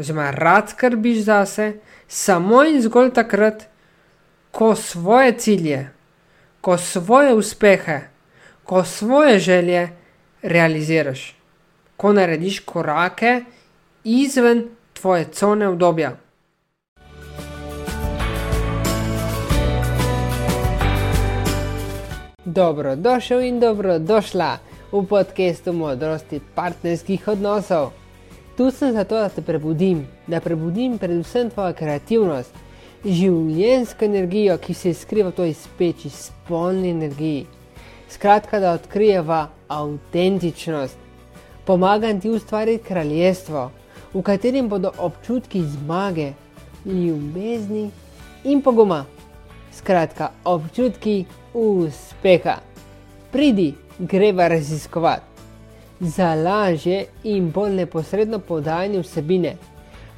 oziroma rad skrbiš zase, samo in zgolj takrat, ko svoje cilje, ko svoje uspehe, ko svoje želje realiziraš, ko narediš korake izven tvoje cone obdobja. Dobrodošel in dobrodošla v podkastu modrosti partnerskih odnosov. Tu sem zato, da te prebudim, da prebudim predvsem tvojo kreativnost, življensko energijo, ki se skriva v toj speči, spolni energiji. Skratka, da odkrijeva avtentičnost. Pomagam ti ustvariti kraljestvo, v katerem bodo občutki zmage, ljubezni in poguma. Skratka, občutki uspeha. Pridi, greva raziskovati. Za lažje in bolj neposredno podajanje vsebine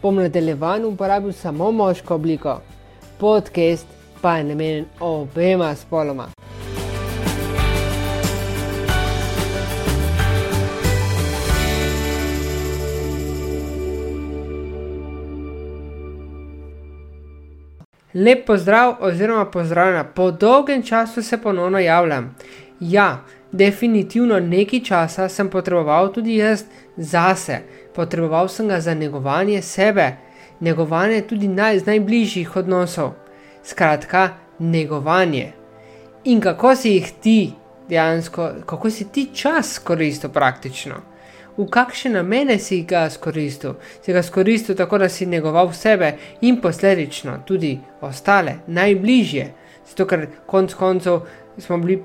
bom nadaljevan uporabil samo moško obliko, podcast pa je namenjen obema spoloma. Lep pozdrav, oziroma pozdravljena, po dolgem času se ponovno javljam. Ja, definitivno nekaj časa sem potreboval tudi jaz zase, potreboval sem ga za negovanje sebe, negovanje tudi naj, z najbližjih odnosov. Skratka, negovanje. In kako si jih ti dejansko, kako si ti čas koristil praktično? v kakšne namene si ga izkoristil. Si ga izkoristil tako, da si negoval sebe in posledično tudi ostale, najbližje. Zato, ker konec koncev smo bili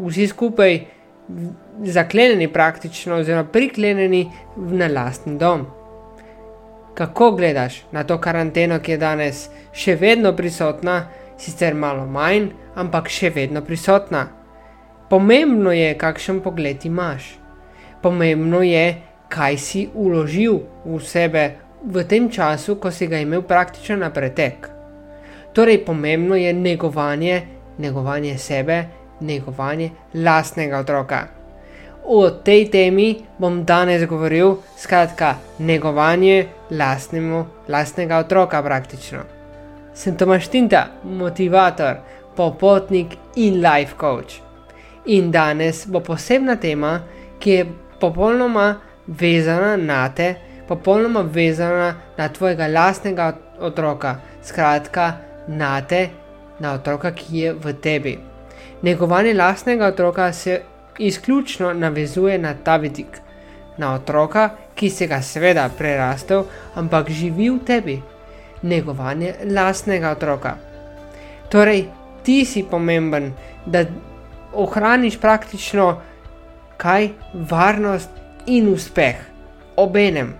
vsi skupaj zaklenjeni praktično, oziroma priklenjeni na lastni dom. Kako gledaš na to karanteno, ki je danes še vedno prisotna, sicer malo manj, ampak še vedno prisotna? Pomembno je, kakšen pogled imaš pomembno je, kaj si uložil v sebe v tem času, ko si ga imel praktično na pretek. Torej, pomembno je negovanje, negovanje sebe, negovanje lastnega otroka. O tej temi bom danes govoril, skratka, negovanje lastnemu, lastnega otroka praktično. Sem Tomaš Tinta, motivator, popotnik in life coach. In danes bo posebna tema, ki je popolnoma vezana na te, popolnoma vezana na tvojega lastnega otroka, skratka, na te, na otroka, ki je v tebi. Negovanje lastnega otroka se izključno navezuje na ta vidik, na otroka, ki se ga seveda prerastel, ampak živi v tebi. Negovanje lastnega otroka. Torej, ti si pomemben, da ohraniš praktično kaj varnost in uspeh, obenem.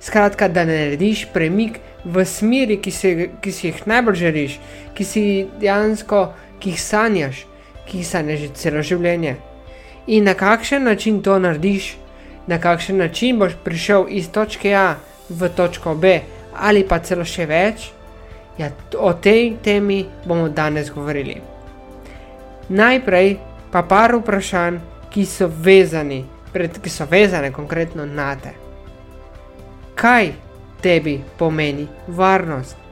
Skratka, da ne narediš premik v smeri, ki, se, ki si jih najbolj želiš, ki si dejansko, ki jih sanjaš, ki jih sanjaš že celo življenje. In na kakšen način to narediš, na kakšen način boš prišel iz točke A v točko B, ali pa celo še več, ja, o tej temi bomo danes govorili. Najprej pa par vprašanj, ki so vezani, pred, ki so vezane konkretno na te. Kaj tebi pomeni varnost?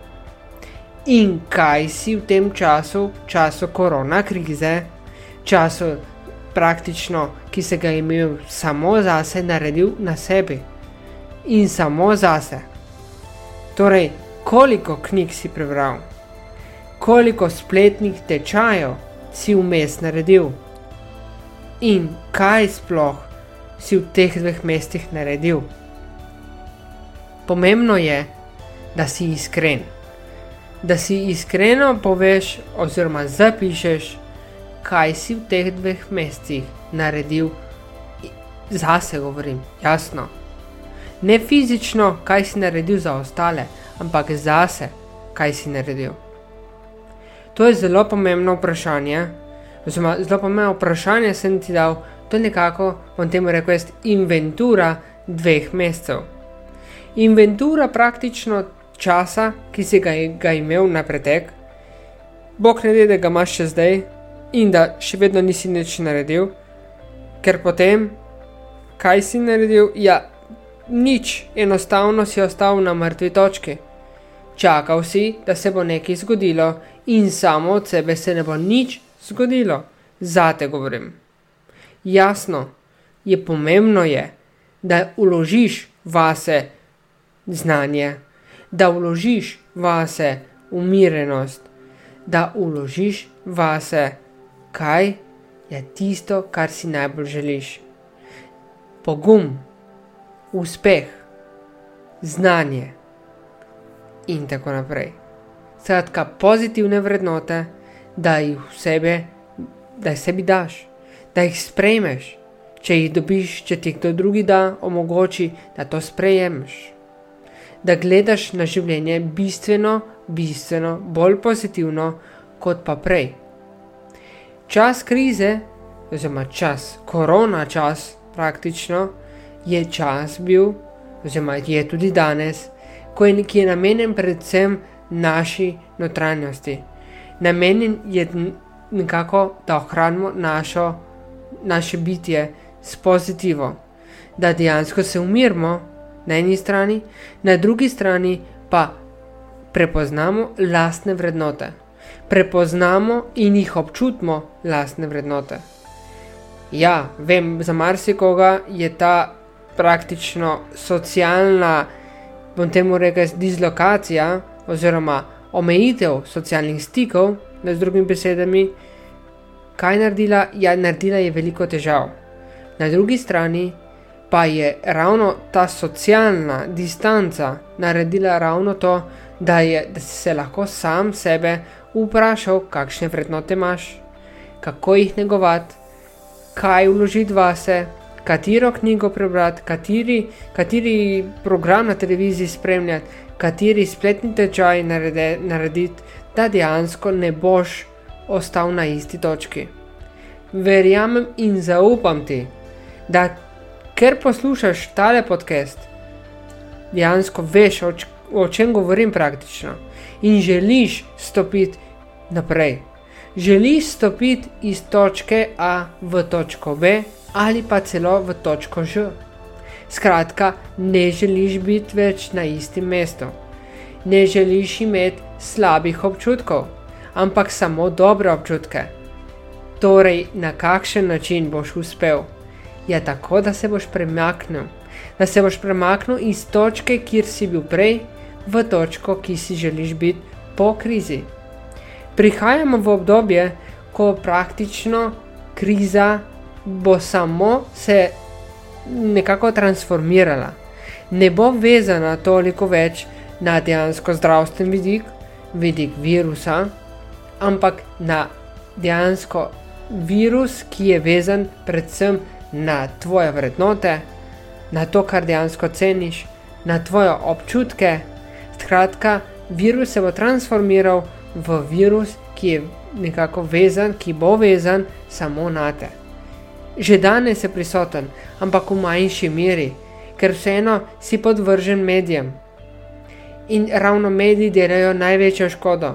In kaj si v tem času, času korona krize, času praktično, ki se ga je imel samo zase, naredil na sebi in samo zase. Torej, koliko knjig si prebral, koliko spletnih tečajev si vmes naredil in kaj sploh si v teh dveh mestih naredil. Pomembno je, da si iskren. Da si iskreno poveš, oziroma zapišeš, kaj si v teh dveh mestih naredil, zase govorim, jasno. Ne fizično, kaj si naredil za ostale, ampak zase, kaj si naredil. To je zelo pomembno vprašanje, oziroma zelo pomembno vprašanje sem ti dal, to je nekako, bom temu rekel, inventura dveh mesecev. Inventura praktično časa, ki si ga, ga imel na pretek, bog ne ve, da ga imaš še zdaj in da še vedno nisi nič naredil, ker potem, kaj si naredil, ja, nič, enostavno si ostal na mrtvi točki. Čakal si, da se bo nekaj zgodilo, in samo od sebe se ne bo nič zgodilo. Zate govorim. Jasno, je pomembno je, da uložiš vase znanje, da uložiš vase umirenost, da uložiš vase, kaj je tisto, kar si najbolj želiš. Pogum, uspeh, znanje in tako naprej. Skratka, pozitivne vrednote, da jih v sebi, da jih sebi daš, da jih sprejmeš. Če jih dobiš, če ti kdo drugi da, omogoči, da to sprejmeš. Da gledaš na življenje bistveno, bistveno bolj pozitivno kot pa prej. Čas krize, oziroma čas, korona čas, praktično je čas bil, oziroma je tudi danes, ko je, ki je namenjen predvsem naši notranjosti. Namenjen je nekako, da ohranimo našo, naše bitje s pozitivo, da dejansko se umirimo na eni strani, na drugi strani pa prepoznamo lastne vrednote. Prepoznamo in jih občutimo lastne vrednote. Ja, vem, za marsikoga je ta praktično socialna, bom temu rekel, dislokacija oziroma omejitev socialnih stikov, da z drugimi besedami, kaj naredila? Ja, naredila je veliko težav. Na drugi strani pa je ravno ta socialna distanca naredila ravno to, da, je, da si se lahko sam sebe vprašal, kakšne vrednote imaš, kako jih negovati, kaj vložiti vase, katero knjigo prebrati, kateri, kateri program na televiziji spremljati, kateri spletni tečaj narediti, da dejansko ne boš ostal na isti točki. Verjamem in zaupam ti, da ker poslušaš tale podcast, dejansko veš, o, o čem govorim praktično in želiš stopiti naprej. Želiš stopiti iz točke A v točko B ali pa celo v točko Ž. Skratka, ne želiš biti več na istem mestu. Ne želiš imeti slabih občutkov, ampak samo dobre občutke. Torej, na kakšen način boš uspel? Je tako, da se boš premaknil, da se boš premaknil iz točke, kjer si bil prej, v točko, ki si želiš biti po krizi. Prihajamo v obdobje, ko praktično kriza bo samo se nekako transformirala. Ne bo vezana toliko več na dejansko zdravstven vidik, vidik virusa, ampak na dejansko virus, ki je vezan predvsem na tvoje vrednote, na to, kar dejansko ceniš, na tvoje občutke. Skratka, virus se bo transformiral v virus, ki je nekako vezan, ki bo vezan samo na te. Že danes je prisoten, ampak v manjši meri, ker vseeno si podvržen medijem. In ravno mediji delajo največjo škodo.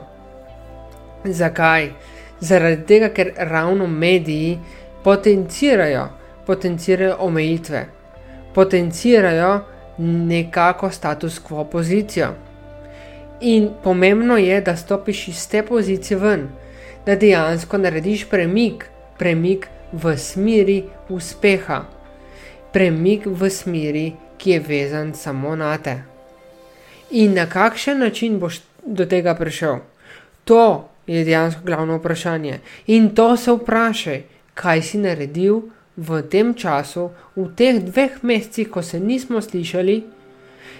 Zakaj? Zaradi tega, ker ravno mediji potencirajo, potencirajo omejitve, potencirajo nekako status quo pozicijo. In pomembno je, da stopiš iz te pozicije ven, da dejansko narediš premik, premik v smeri uspeha, premik v smeri, ki je vezan samo na te. In na kakšen način boš do tega prišel? To je dejansko glavno vprašanje. In to se vprašaj, kaj si naredil v tem času, v teh dveh mesecih, ko se nismo slišali,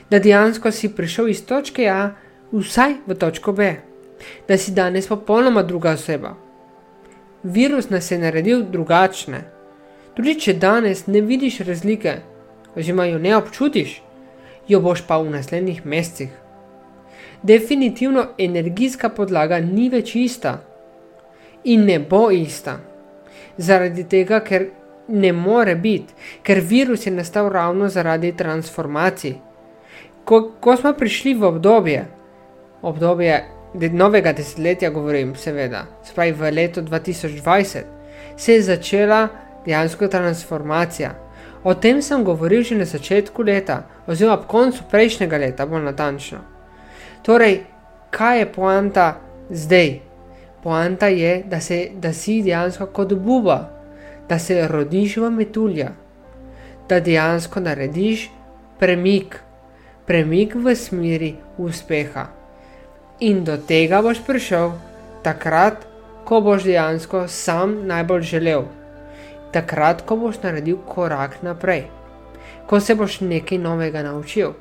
da dejansko si prišel iz točke A, vsaj v točko B, da si danes popolnoma druga oseba virus nas je naredil drugačne. Tudi če danes ne vidiš razlike, oziroma jo ne občutiš, jo boš pa v naslednjih mesecih. Definitivno energijska podlaga ni več ista in ne bo ista. Zaradi tega, ker ne more biti, ker virus je nastal ravno zaradi transformacij. Ko, ko smo prišli v obdobje, obdobje novega desetletja, govorim, seveda, spravi v letu 2020, se je začela dejansko transformacija. O tem sem govoril že na začetku leta, oziroma ob koncu prejšnjega leta, bolj natančno. Torej, kaj je poanta zdaj? Poanta je, da, se, da si dejansko kot buba, da se rodiš v metulja, da dejansko narediš premik, premik v smeri uspeha. In do tega boš prišel takrat, ko boš dejansko sam najbolj želel. Takrat, ko boš naredil korak naprej, ko se boš nekaj novega naučil,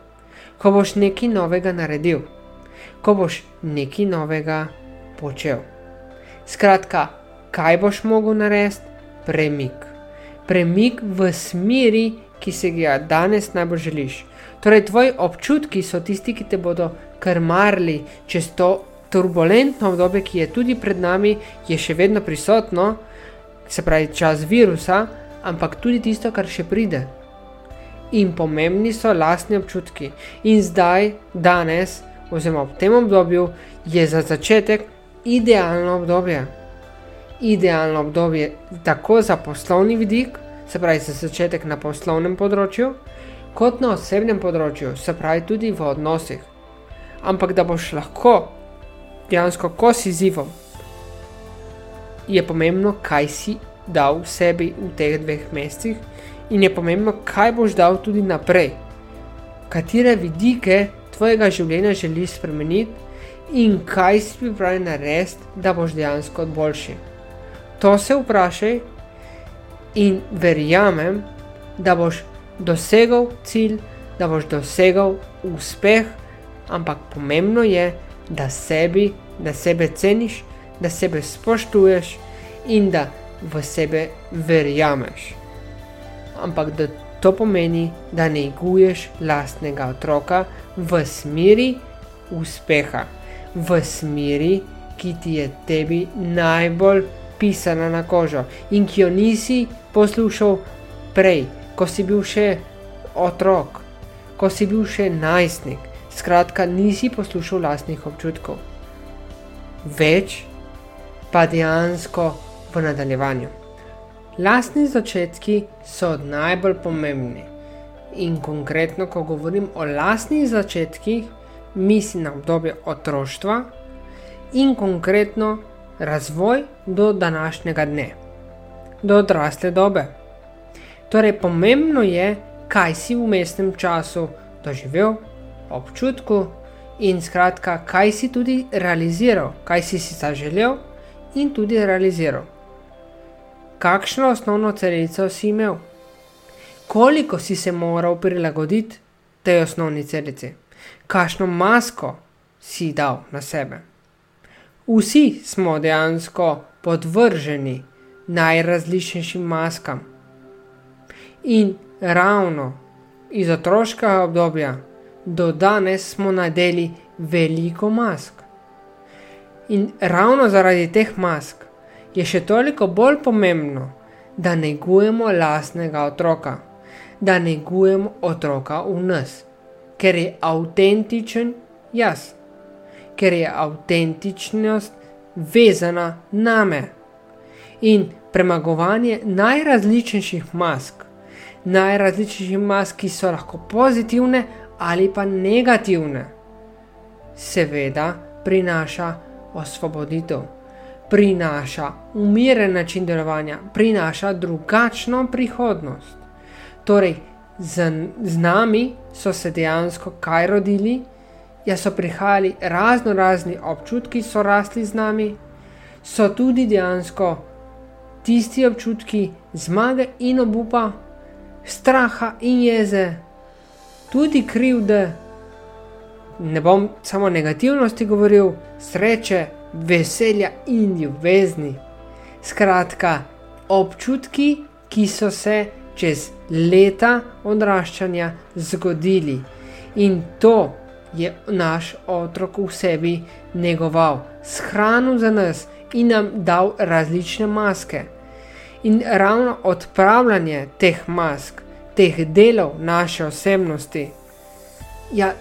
ko boš nekaj novega naredil, ko boš nekaj novega počel. Skratka, kaj boš mogel narediti? Premik. Premik v smeri, ki se ga danes najbolj želiš. Torej, tvoji občutki so tisti, ki te bodo krmarili čez to turbulentno obdobje, ki je tudi pred nami, je še vedno prisotno, se pravi čas virusa, ampak tudi tisto, kar še pride. In pomembni so lastni občutki. In zdaj, danes, oziroma v tem obdobju, je za začetek idealno obdobje. Idealno obdobje tako za poslovni vidik, se pravi za začetek na poslovnem področju, kot na osebnem področju, se pravi tudi v odnosih. Ampak da boš lahko dejansko kos izzivom, je pomembno, kaj si dal sebi v teh dveh mesecih, in je pomembno, kaj boš dal tudi naprej, katere vidike tvojega življenja želiš spremeniti in kaj si pripravljen narediti, da boš dejansko boljši. To se vprašaj in verjamem, da boš dosegel cilj, da boš dosegel uspeh, ampak pomembno je, da, sebi, da sebe ceniš, da sebe spoštuješ in da v sebe verjameš. Ampak da to pomeni, da neguješ lastnega otroka v smeri uspeha, v smeri, ki ti je tebi najbolj pisana na kožo in ki jo nisi poslušal prej, ko si bil še otrok, ko si bil še najstnik, Skratka, nisi poslušal lastnih občutkov, več pa dejansko v nadaljevanju. Lastni začetki so najbolj pomembni. In konkretno, ko govorim o lastnih začetkih, mislim na obdobje otroštva in konkretno razvoj do današnjega dne, do odrasle dobe. Torej, pomembno je, kaj si v mestnem času doživel, občutku in skratka, kaj si tudi realiziral, kaj si si zaželel in tudi realiziral. Kakšno osnovno celico si imel, koliko si se moral prilagoditi tej osnovni celici, kakšno masko si dal na sebe. Vsi smo dejansko podvrženi najrazličnejšim maskam. In ravno iz otroškega obdobja do danes smo nadeli veliko mask. In ravno zaradi teh mask je še toliko bolj pomembno, da negujemo lastnega otroka, da negujemo otroka v nas, ker je avtentičen jaz, ker je avtentičnost vezana name. In premagovanje najrazličnejših mask, najrazličnejših mask, ki so lahko pozitivne ali pa negativne, seveda prinaša osvoboditev, prinaša umiren način delovanja, prinaša drugačno prihodnost. Torej, z, z nami so se dejansko kaj rodili, ja so prihajali razno razni občutki, so rasli z nami, so tudi dejansko tisti občutki zmage in obupa, straha in jeze tudi krivde, ne bom samo negativnosti govoril, sreče, veselja in ljubezni. Skratka, občutki, ki so se čez leta odraščanja zgodili in to je naš otrok v sebi negoval, shranil za nas in nam dal različne maske. In ravno odpravljanje teh mask teh delov naše osebnosti. Ja,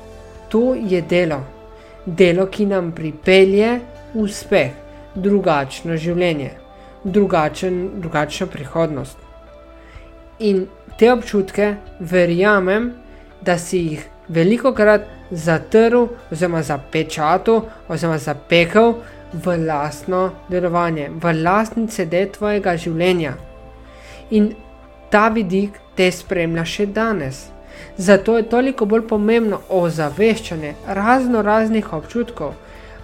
to je delo, delo, ki nam pripelje uspeh, drugačno življenje, drugačen, drugačno prihodnost. In te občutke, verjamem, da si jih veliko krat zatrl, oziroma zapečatil, oziroma zapekel v lastno delovanje, v lastni CD tvojega življenja. In ta vidik te spremlja še danes. Zato je toliko bolj pomembno ozaveščanje razno raznih občutkov,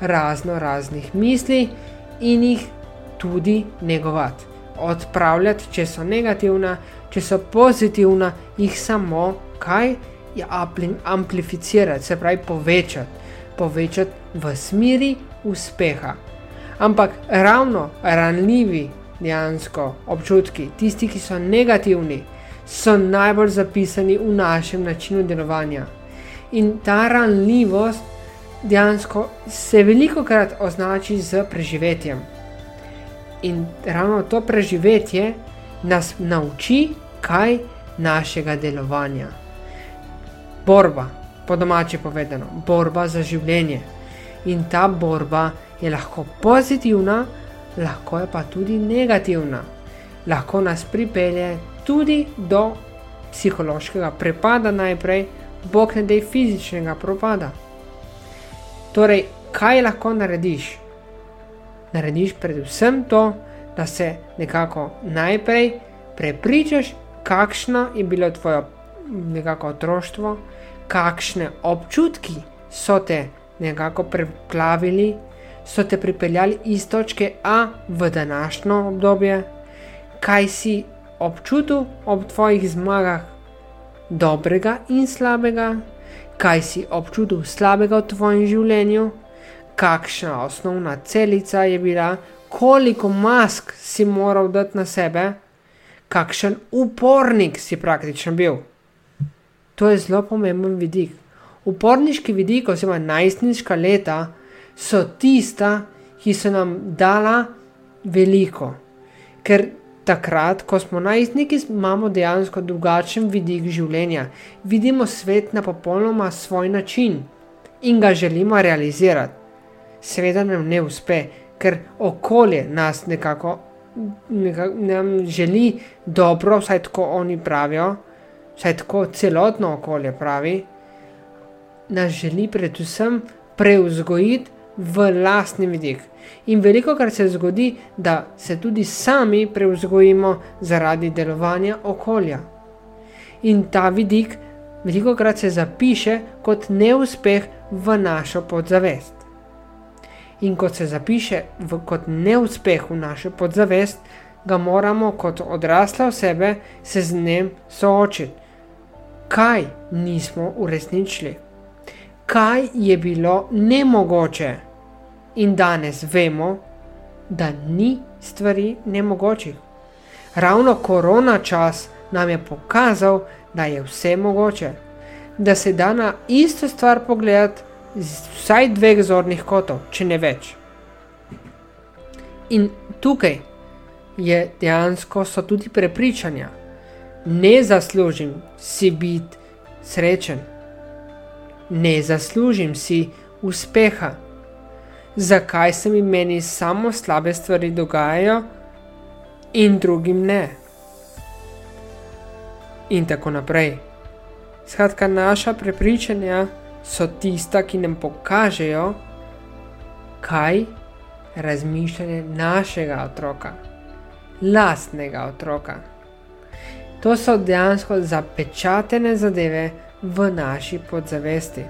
razno raznih misli in jih tudi negovati. Odpravljati, če so negativna, če so pozitivna, jih samo kaj je amplificirati, se pravi povečati, povečati v smeri uspeha. Ampak ravno ranljivi dejansko občutki, tisti, ki so negativni, so najbolj zapisani v našem načinu delovanja. In ta ranljivost dejansko se veliko krat označi z preživetjem. In ravno to preživetje nas nauči, kaj našega delovanja. Borba, po domače povedano, borba za življenje. In ta borba je lahko pozitivna, lahko je pa tudi negativna. Lahko nas pripelje tudi do psihološkega prepada, najprej, bog ne dej fizičnega propada. Torej, kaj lahko narediš? Narediš predvsem to, da se nekako najprej prepričaš, kakšno je bilo tvoje nekako otroštvo, kakšne občutki so te nekako preplavili, so te pripeljali iz točke A v današnjo obdobje, kaj si občutil ob tvojih zmagah, dobrega in slabega, kaj si občutil slabega v tvojem življenju, kakšna osnovna celica je bila, koliko mask si moral dati na sebe, kakšen upornik si praktično bil. To je zelo pomemben vidik. Uporniški vidik, oziroma najstniška leta, so tista, ki so nam dala veliko. Ker takrat, ko smo najstniki, imamo dejansko drugačen vidik življenja. Vidimo svet na popolnoma svoj način in ga želimo realizirati. Seveda nam ne uspe, ker okolje nas nekako, nekako nam želi dobro, vsaj tako oni pravijo, vsaj tako celotno okolje pravi, nas želi predvsem preuzgojiti v lastni vidik. In veliko krat se zgodi, da se tudi sami prevzgojimo zaradi delovanja okolja. In ta vidik veliko krat se zapiše kot neuspeh v našo podzavest. In ko se zapiše v, kot neuspeh v našo podzavest, ga moramo kot odrasla osebe se z njim soočiti. Kaj nismo uresničili? Kaj je bilo nemogoče? In danes vemo, da ni stvari nemogočih. Ravno korona čas nam je pokazal, da je vse mogoče, da se da na isto stvar pogledati z vsaj dveh zornih kotov, če ne več. In tukaj je dejansko tudi prepričanja. Ne zaslužim si biti srečen, ne zaslužim si uspeha zakaj se mi meni samo slabe stvari dogajajo in drugim ne. In tako naprej. Skratka, naša prepričanja so tista, ki nam pokažejo, kaj razmišljanje našega otroka, lastnega otroka. To so dejansko zapečatene zadeve v naši podzavesti.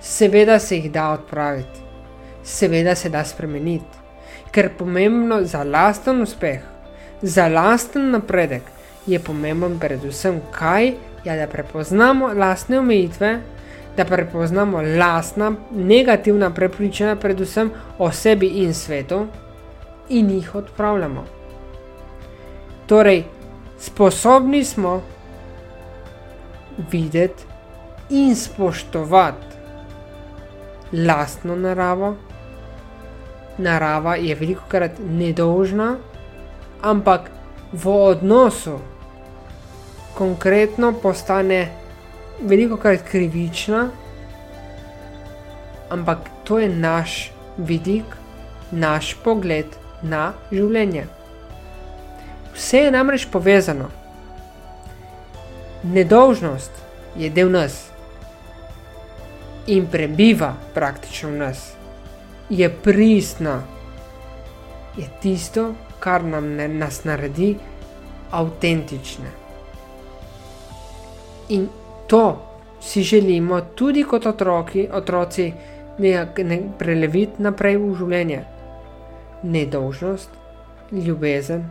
Seveda se jih da odpraviti seveda se da spremeniti, ker pomembno za lasten uspeh, za lasten napredek je pomemben predvsem kaj, ja, da prepoznamo lastne omejitve, da prepoznamo lastna negativna prepričanja, predvsem o sebi in svetu, in jih odpravljamo. Torej, sposobni smo videti in spoštovati lastno naravo, narava je veliko krat nedožna, ampak v odnosu konkretno postane veliko krat krivična, ampak to je naš vidik, naš pogled na življenje. Vse je namreč povezano. Nedolžnost je del nas in prebiva praktično v nas, je pristna, je tisto, kar nam ne, nas naredi avtentične. In to si želimo tudi kot otroki, otroci ne, ne preleviti naprej v življenje. Nedolžnost, ljubezen,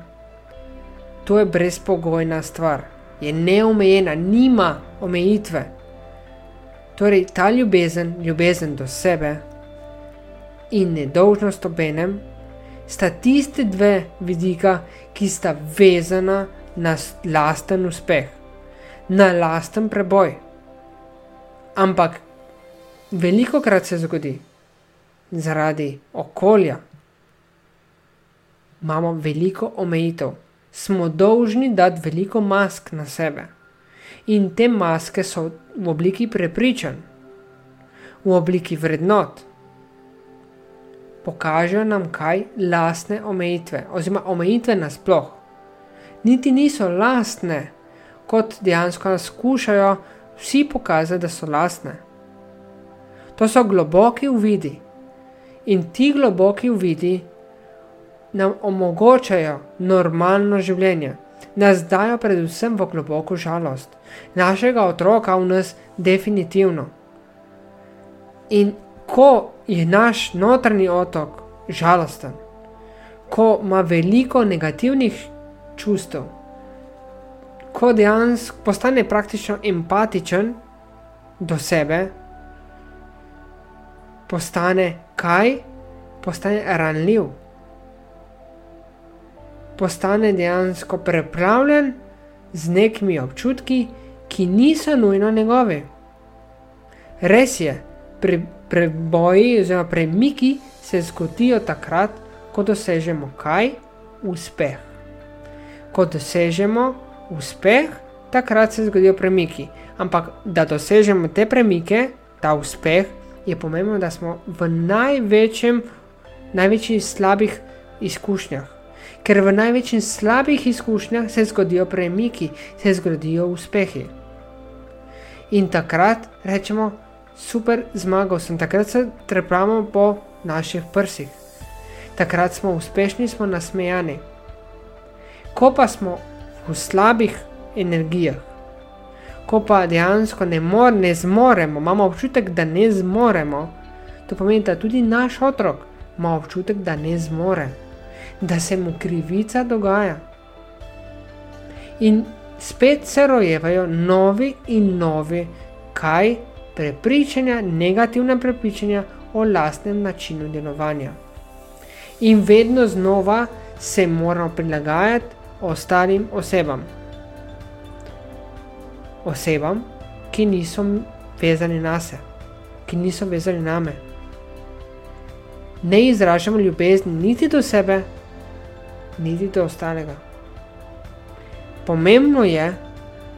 to je brezpogojna stvar, je neomejena, nima omejitve. Torej, ta ljubezen, ljubezen do sebe in nedolžnost obenem, sta tiste dve vidika, ki sta vezana na lasten uspeh, na lasten preboj. Ampak veliko krat se zgodi zaradi okolja, imamo veliko omejitev, smo dolžni dati veliko mask na sebe. In te maske so v obliki prepričanj, v obliki vrednot. Pokažejo nam kaj lastne omejitve, oziroma omejitve nasploh. Niti niso lastne, kot dejansko nas skušajo vsi pokazati, da so lastne. To so globoki uvidi. In ti globoki uvidi nam omogočajo normalno življenje, nas dajo predvsem v globoko žalost, našega otroka v nas definitivno. In ko je naš notranji otok žalosten, ko ima veliko negativnih čustev, ko dejansko postane praktično empatičen do sebe, postane kaj? Postane ranljiv postane dejansko prepravljen z nekimi občutki, ki niso nujno njegovi. Res je, pre, preboji oziroma premiki se zgodijo takrat, ko dosežemo kaj? Uspeh. Ko dosežemo uspeh, takrat se zgodijo premiki. Ampak da dosežemo te premike, ta uspeh, je pomembno, da smo v največjem, največjih slabih izkušnjah ker v največjih slabih izkušnjah se zgodijo premiki, se zgodijo uspehi. In takrat rečemo, super, zmagal sem, takrat se trepamo po naših prsih, takrat smo uspešni, smo nasmejani. Ko pa smo v slabih energijah, ko pa dejansko ne, mor, ne zmoremo, imamo občutek, da ne zmoremo, to pomeni, da tudi naš otrok ima občutek, da ne zmore da se mu krivica dogaja. In spet se rojevajo novi in novi, kaj prepričanja, negativna prepričanja o lastnem načinu delovanja. In vedno znova se moramo prilagajati ostalim osebam. Osebam, ki niso vezani na sebe, ki niso vezani na me. Ne izražamo ljubezni niti do sebe, niti do ostalega. Pomembno je,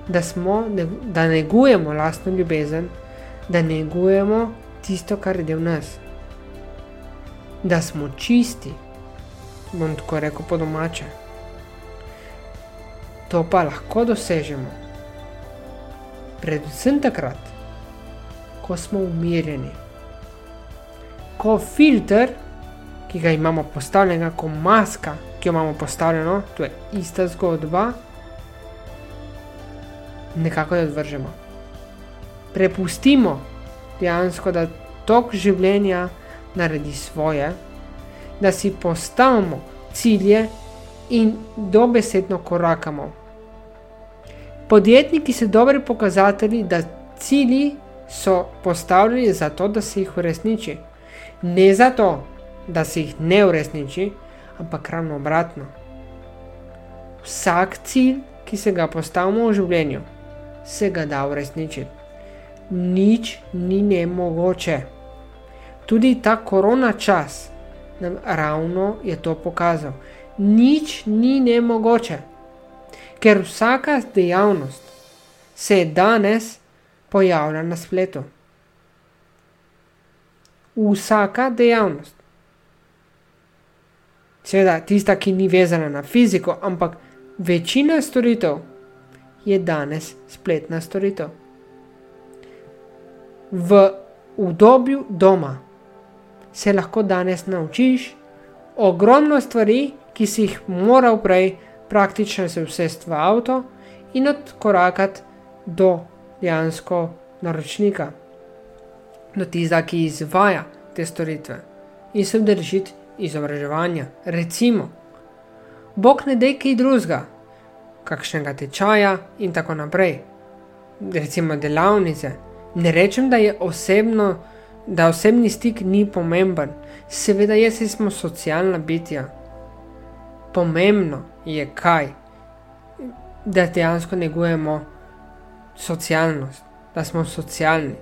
da, smo, da negujemo lastno ljubezen, da negujemo tisto, kar je del nas. Da smo čisti, bom tako rekel po domače. To pa lahko dosežemo. Predvsem takrat, ko smo umirjeni. Ko filter, ki ga imamo postavljenega kot maska, ki jo imamo postavljeno, to je ista zgodba, nekako jo odvržemo. Prepustimo dejansko, da tok življenja naredi svoje, da si postavimo cilje in dobesedno korakamo. Podjetniki so dobri pokazatelji, da cilji so postavljeni zato, da se jih uresniči. Ne zato, da se jih ne uresniči, ampak ravno obratno. Vsak cilj, ki se ga postavimo v življenju, se ga da uresničiti. Nič ni nemogoče. Tudi ta korona čas nam ravno je to pokazal. Nič ni nemogoče, ker vsaka dejavnost se danes pojavlja na spletu. Vsaka dejavnost. Seveda, tista, ki ni vezana na fiziko, ampak večina storitev je danes spletna storitev. V udobju doma se lahko danes naučiš ogromno stvari, ki si jih moral prej praktično se usesti v avto in odkorakati do dejansko naročnika, do tistega, ki izvaja te storitve in se držiti izobraževanja. Recimo, Bog ne dej kaj drugega, kakšnega tečaja in tako naprej. Recimo delavnice. Ne rečem, da je osebno, da osebni stik ni pomemben, seveda je, saj smo socialna bitja. Pomembno je kaj, da dejansko negujemo socialnost, da smo socialni.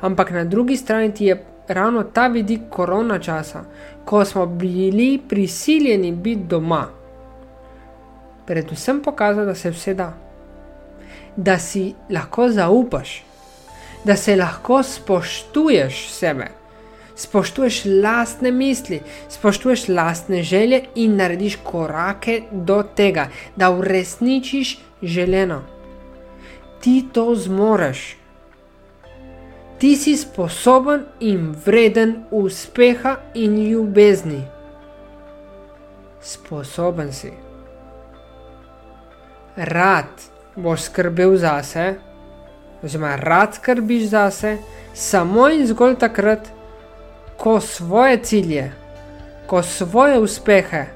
Ampak na drugi strani ti je ravno ta vidik korona časa, ko smo bili prisiljeni biti doma, predvsem pokazal, da se vse da, da si lahko zaupaš, da se lahko spoštuješ sebe, spoštuješ lastne misli, spoštuješ lastne želje in narediš korake do tega, da uresničiš želeno. Ti to zmoreš ti si sposoben in vreden uspeha in ljubezni. Sposoben si. Rad boš skrbel zase, oziroma rad skrbiš zase, samo in zgolj takrat, ko svoje cilje, ko svoje uspehe,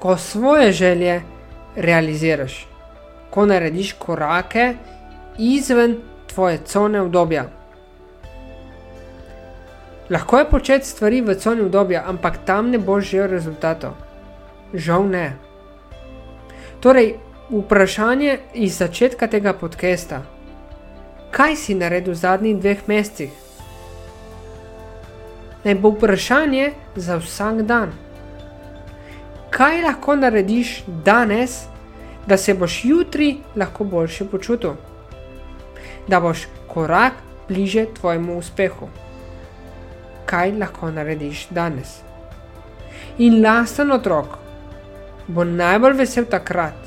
ko svoje želje realiziraš, ko narediš korake izven tvoje cone obdobja. Lahko je početi stvari v coni obdobja, ampak tam ne boš želel rezultatov. Žal ne. Torej, vprašanje iz začetka tega podcasta. Kaj si naredil v zadnjih dveh mesecih? Naj bo vprašanje za vsak dan. Kaj lahko narediš danes, da se boš jutri lahko boljše počutil? Da boš korak bliže tvojemu uspehu kaj lahko narediš danes. In lasten otrok bo najbolj vesel takrat,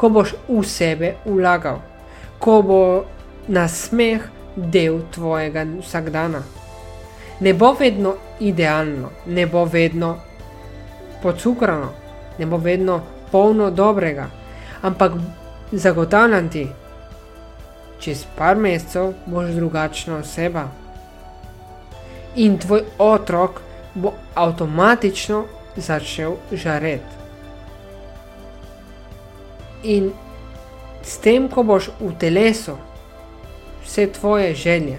ko boš v sebe ulagal, ko bo na smeh del tvojega vsakdana. Ne bo vedno idealno, ne bo vedno pocukrano, ne bo vedno polno dobrega, ampak zagotavljam ti, čez par mesecev boš drugačna oseba in tvoj otrok bo avtomatično začel žareti. In s tem, ko boš v telesu vse tvoje želje,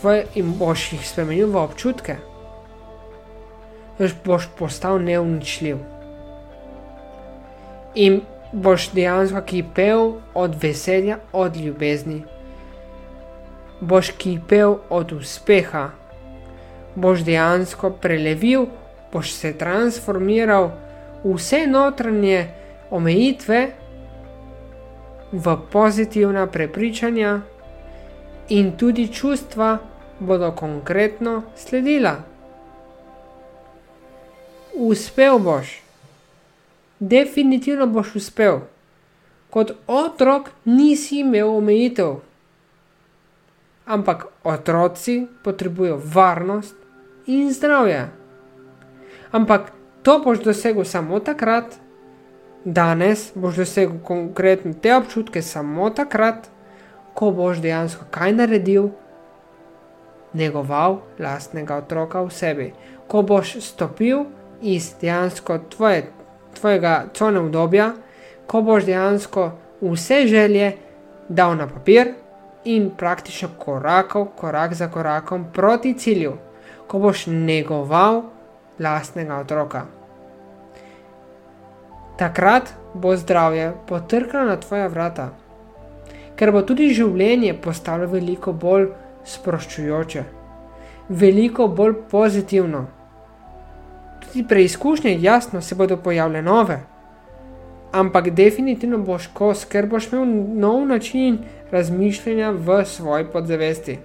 tvoje in boš jih spremenil v občutke, boš postal neuničljiv. In boš dejansko kipel od veselja, od ljubezni boš kipel od uspeha, boš dejansko prelevil, boš se transformiral vse notranje omejitve v pozitivna prepričanja, in tudi čustva bodo konkretno sledila. Uspel boš, definitivno boš uspel. Kot otrok nisi imel omejitev ampak otroci potrebujejo varnost in zdravje. Ampak to boš dosegel samo takrat, danes boš dosegel konkretno te občutke samo takrat, ko boš dejansko kaj naredil, negoval lastnega otroka v sebi. Ko boš stopil iz dejansko tvoje, tvojega cone obdobja, ko boš dejansko vse želje dal na papir in praktično korakov, korak za korakom proti cilju, ko boš negoval lastnega otroka. Takrat bo zdravje potrkalo na tvoja vrata, ker bo tudi življenje postalo veliko bolj sproščujoče, veliko bolj pozitivno. Tudi preizkušnje, jasno, se bodo pojavljale nove, ampak definitivno boš kos, ker boš imel nov način razmišljanja v svoji podzavesti.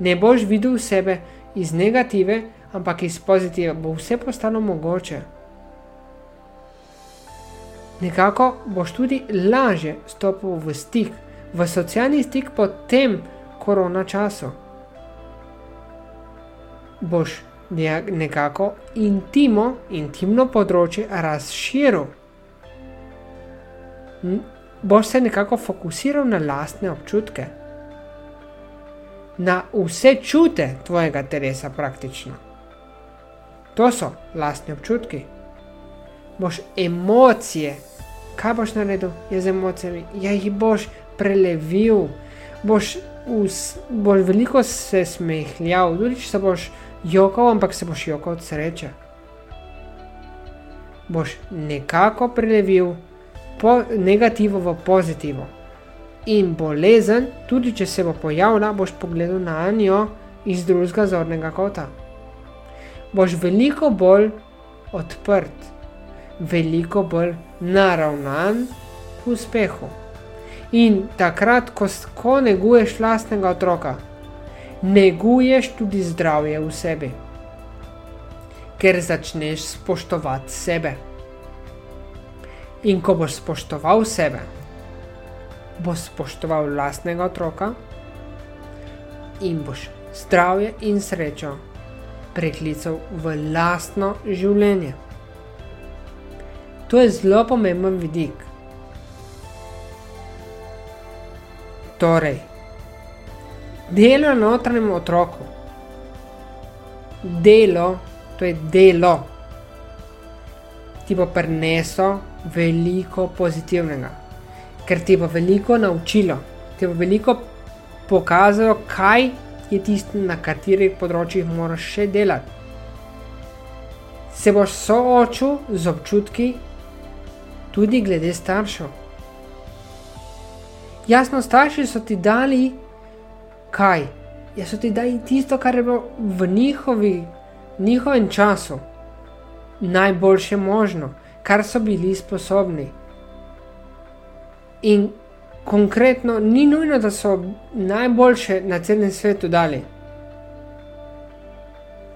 Ne boš videl sebe iz negative, ampak iz pozitive, bo vse postalo mogoče. nekako boš tudi lažje stopil v stik, v socialni stik po tem korona času. Boš nekako intimo, intimno področje razširil. Boš se nekako fokusiral na lastne občutke, na vse čute tvojega telesa, praktično. To so lastni občutki. Boš emocije, kaj boš naredil ja, z emocijami? Ja, jih boš prelevil, boš, boš veliko se smehljal, tudi če se boš jokal, ampak se boš jokal od sreče. Boš nekako prelevil po negativo v pozitivo. In bolezen, tudi če se bo pojavila, boš pogledal na njo iz drugega zornega kota. Boš veliko bolj odprt, veliko bolj naravnan v uspehu. In takrat, ko, ko neguješ lastnega otroka, neguješ tudi zdravje v sebi, ker začneš spoštovati sebe. In ko boš spoštoval sebe, boš spoštoval lastnega otroka in boš zdravje in srečo preklical v lastno življenje. To je zelo pomemben vidik. Torej, delo na notranjem otroku. Delo, to je delo, ti bo prineslo veliko pozitivnega, ker ti bo veliko naučilo, ti bo veliko pokazalo, kaj je tisto, na katerih področjih moraš še delati. Se boš soočil z občutki, tudi glede staršev. Jasno, starši so ti dali kaj? Ja, so ti dali tisto, kar je bilo v njihovi, njihovem času najboljše možno, kar so bili sposobni. In konkretno, ni nujno, da so najboljše na celem svetu dali,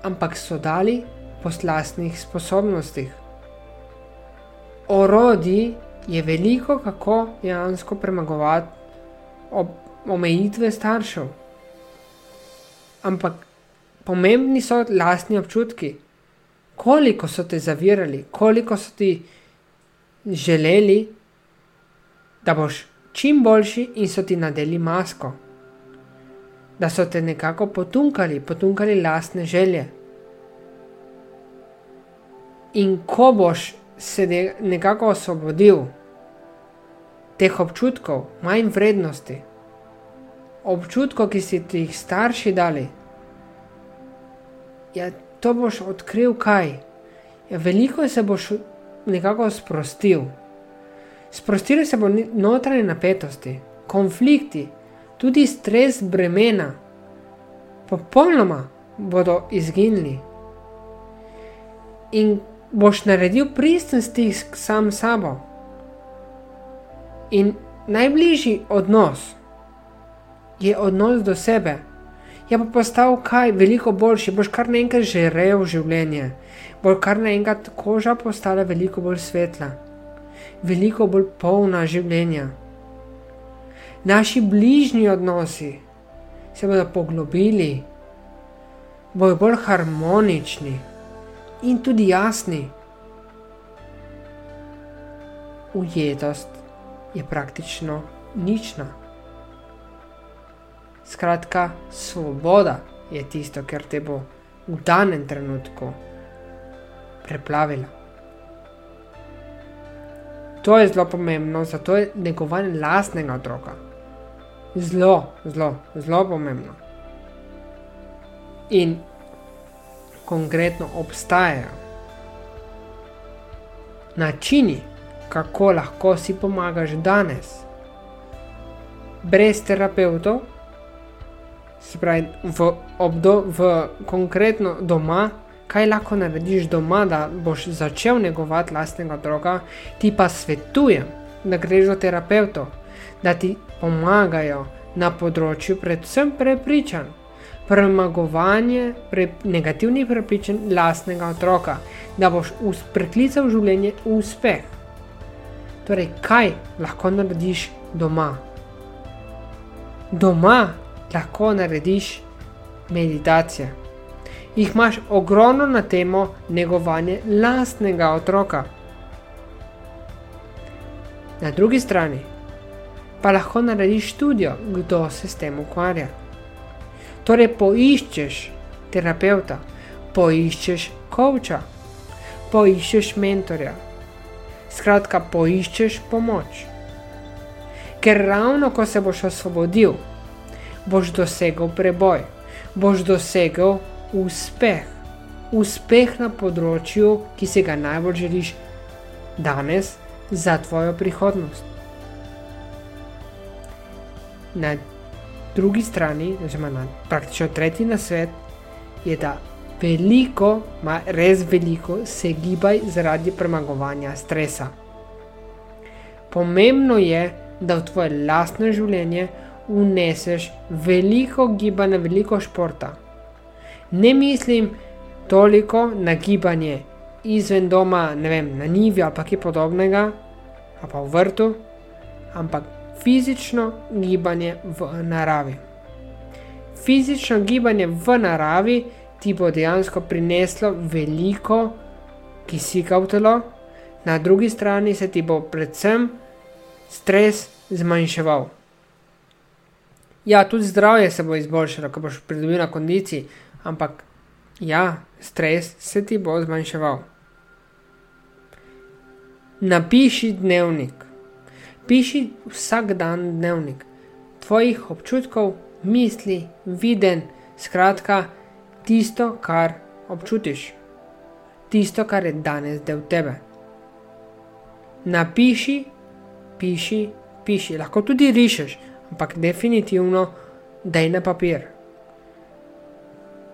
ampak so dali po vlastnih sposobnostih. Orodi je veliko, kako dejansko premagovati omejitve staršev ampak pomembni so lastni občutki. Koliko so te zavirali, koliko so ti želeli, da boš čim boljši in so ti nadeli masko. Da so te nekako potunkali, potunkali lastne želje. In ko boš se nekako osvobodil teh občutkov, manj vrednosti, občutkov, ki si ti jih starši dali, ja, to boš odkril kaj. Ja, veliko se boš nekako sprostil. Sprostili se bo notranje napetosti, konflikti, tudi stres bremena, popolnoma bodo izginili. In boš naredil pristen stisk sam s sabo. In najbližji odnos je odnos do sebe. Je pa postal kaj veliko boljši, boš kar naenkrat žrel življenje, bo kar naenkrat koža postala veliko bolj svetla, veliko bolj polna življenja. Naši bližnji odnosi se bodo poglobili, bodo bolj harmonični in tudi jasni. Ujetost je praktično nična. Skratka, svoboda je tisto, kar te bo v danem trenutku preplavila. To je zelo pomembno, zato je negovanje lastnega otroka. Zelo, zelo, zelo pomembno. In konkretno obstajajo načini, kako lahko si pomagaš danes, brez terapeutov, se pravi, v, obdo, v konkretno doma, kaj lahko narediš doma, da boš začel negovati lastnega otroka, ti pa svetujem, da greš do terapeutov, da ti pomagajo na področju predvsem prepričanj, premagovanje pre, negativnih prepričanj lastnega otroka, da boš preklical življenje v uspeh. Torej, kaj lahko narediš doma? Doma lahko narediš meditacije. Jih imaš ogromno na temo negovanja lastnega otroka. Na drugi strani pa lahko narediš študijo, kdo se s tem ukvarja. Torej, poiščeš terapeuta, poiščeš koča, poiščeš mentorja. Skratka, poiščeš pomoč. Ker ravno ko se boš osvobodil, boš dosegel preboj, boš dosegel uspeh. Uspeh na področju, ki si ga najbolj želiš danes za tvojo prihodnost. Na drugi strani, oziroma na praktično tretji na svet, je da veliko, ma res veliko, se gibaj zaradi premagovanja stresa. Pomembno je, da v tvoje lastno življenje uneseš veliko gibanja, veliko športa. Ne mislim toliko na gibanje izven doma, ne vem, na nivi ali kaj podobnega, ali pa v vrtu, ampak fizično gibanje v naravi. Fizično gibanje v naravi ti bo dejansko prineslo veliko kisika v telo, na drugi strani se ti bo predvsem stres zmanjševal. Ja, tudi zdravje se bo izboljšalo, ko boš pridobil na kondiciji, ampak ja, stres se ti bo zmanjševal. Napiši dnevnik. Piši vsak dan dnevnik tvojih občutkov, misli, viden, skratka, tisto, kar občutiš, tisto, kar je danes del tebe. Napiši, piši, piši, lahko tudi rišeš, ampak definitivno daj na papir.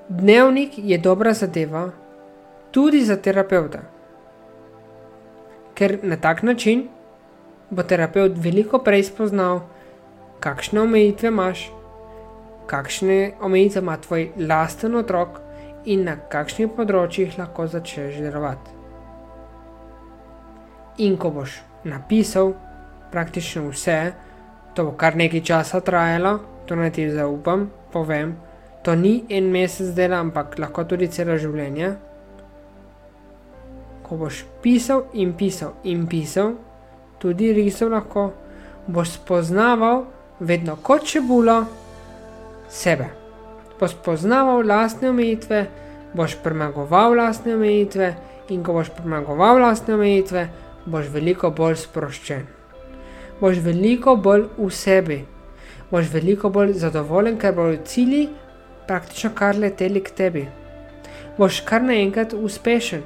Dnevnik je dobra zadeva tudi za terapeuta, ker na tak način bo terapeut veliko prej spoznal, kakšne omejitve imaš kakšne omejitve ima tvoj lasten otrok in na kakšnih področjih lahko začneš delovati. In ko boš napisal praktično vse, to bo kar nekaj časa trajalo, to naj ti zaupam, povem, to ni en mesec dela, ampak lahko tudi celo življenje. Ko boš pisal in pisal in pisal, tudi risal lahko, boš spoznaval vedno kot čebulo, sebe. Boš poznaval lastne omejitve, boš premagoval lastne omejitve, in ko boš premagoval lastne omejitve, boš veliko bolj sproščen. Boš veliko bolj v sebi, boš veliko bolj zadovoljen, ker bodo cilji praktično kar leteli k tebi. Boš kar naenkrat uspešen.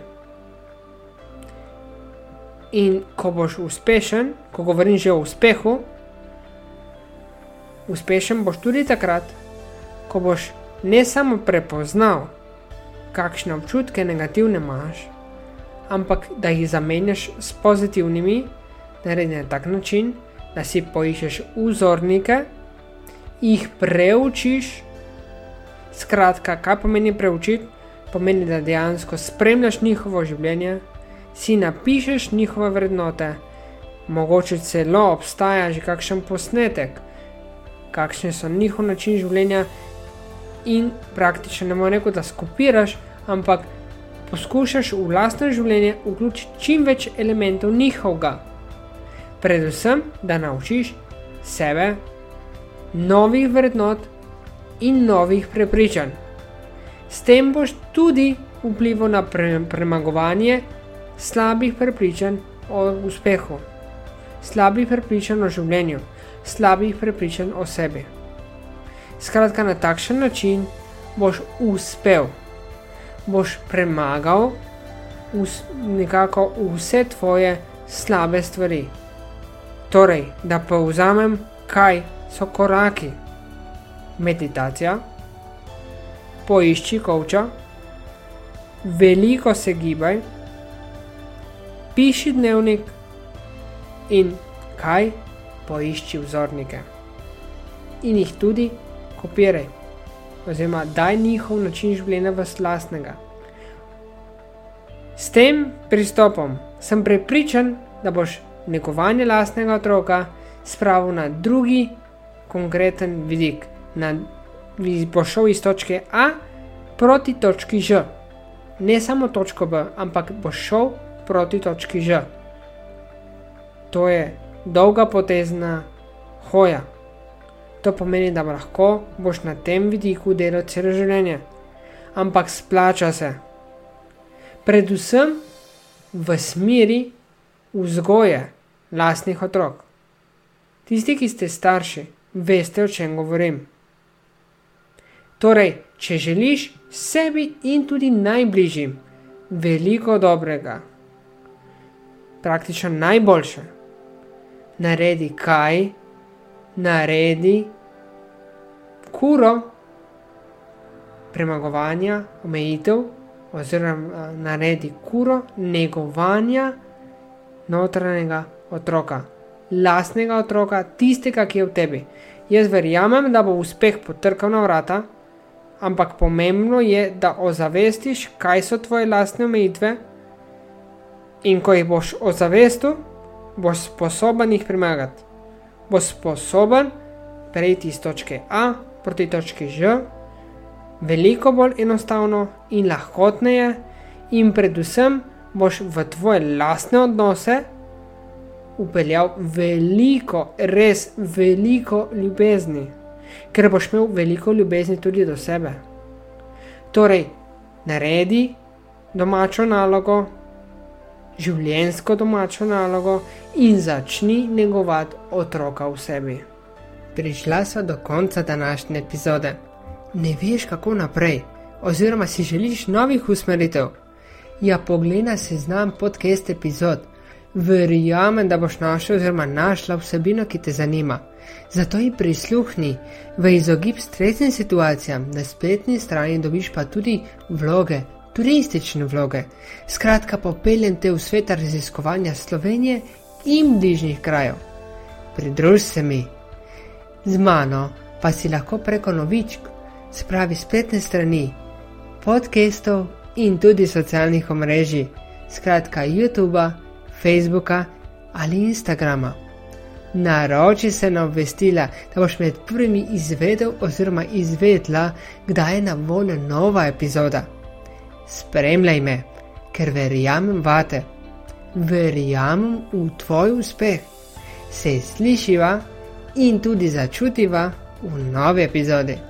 In ko boš uspešen, ko govorim že o uspehu, uspešen boš tudi takrat, ko boš ne samo prepoznal, kakšne občutke negativne imaš, ampak da jih zamenjaš s pozitivnimi, naredi na tak način, da si poiščeš vzornike, jih preučiš. Skratka, kaj pomeni preučiti? Pomeni, da dejansko spremljaš njihovo življenje, si napišeš njihove vrednote, mogoče celo obstaja že kakšen posnetek, kakšne so njihov način življenja in praktično ne moreš reči, da skopiraš, ampak poskušaš v lastno življenje vključiti čim več elementov njihovega. Predvsem, da naučiš sebe novih vrednot in novih prepričanj. S tem boš tudi vplival na pre premagovanje slabih prepričanj o uspehu, slabih prepričanj o življenju, slabih prepričanj o sebi. Skratka, na takšen način boš uspel, boš premagal us, nekako vse tvoje slabe stvari. Torej, da povzamem, kaj so koraki. Meditacija, poišči koča, veliko se gibaj, piši dnevnik in kaj poišči vzornike. In jih tudi kopiraj, oziroma daj njihov način življenja v slastnega. S tem pristopom sem prepričan, da boš negovanje lastnega otroka spravil na drugi konkreten vidik. Na, bo šel iz točke A proti točki Ž. Ne samo točko B, ampak bo šel proti točki Ž. To je dolga potezna hoja. To pomeni, da lahko boš na tem vidiku delal celo življenje. Ampak splača se. Predvsem v smeri vzgoje lastnih otrok. Tisti, ki ste starši, veste, o čem govorim. Torej, če želiš sebi in tudi najbližjim veliko dobrega, praktično najboljše, naredi kaj, naredi kuro premagovanja, omejitev, oziroma naredi kuro negovanja notranjega otroka, lastnega otroka, tistega, ki je v tebi. Jaz verjamem, da bo uspeh potrkal na vrata, ampak pomembno je, da ozavestiš, kaj so tvoje lastne omejitve, in ko jih boš ozavestil, boš sposoben jih premagati. Boš sposoben prejti iz točke A proti točki Ž, veliko bolj enostavno in lahkotneje, in predvsem boš v tvoje lastne odnose upeljal veliko, res veliko ljubezni, ker boš imel veliko ljubezni tudi do sebe. Torej, naredi domačo nalogo, življensko domačo nalogo in začni negovati otroka v sebi. Prišla so do konca današnje epizode. Ne veš, kako naprej, oziroma si želiš novih usmeritev. Ja, poglej se znam podcast epizod. Verjamem, da boš našel oziroma našla vsebino, ki te zanima. Zato ji prisluhni v izogib stresnim situacijam, na spletni strani dobiš pa tudi vloge, turistične vloge. Skratka, popeljem te v svet raziskovanja Slovenije in bližnjih krajev. Pridruž se mi. Z mano pa si lahko preko novičk, spravi spletne strani, podcastov in tudi socialnih omrežij, skratka YouTube, Facebooka ali Instagrama. Naroči se na obvestila, da boš med prvimi izvedel oziroma izvedla, kdaj je na voljo nova epizoda. Spremljaj me, ker verjamem vate, verjamem v tvoj uspeh. Se slišiva in tudi začutiva v novi epizodi.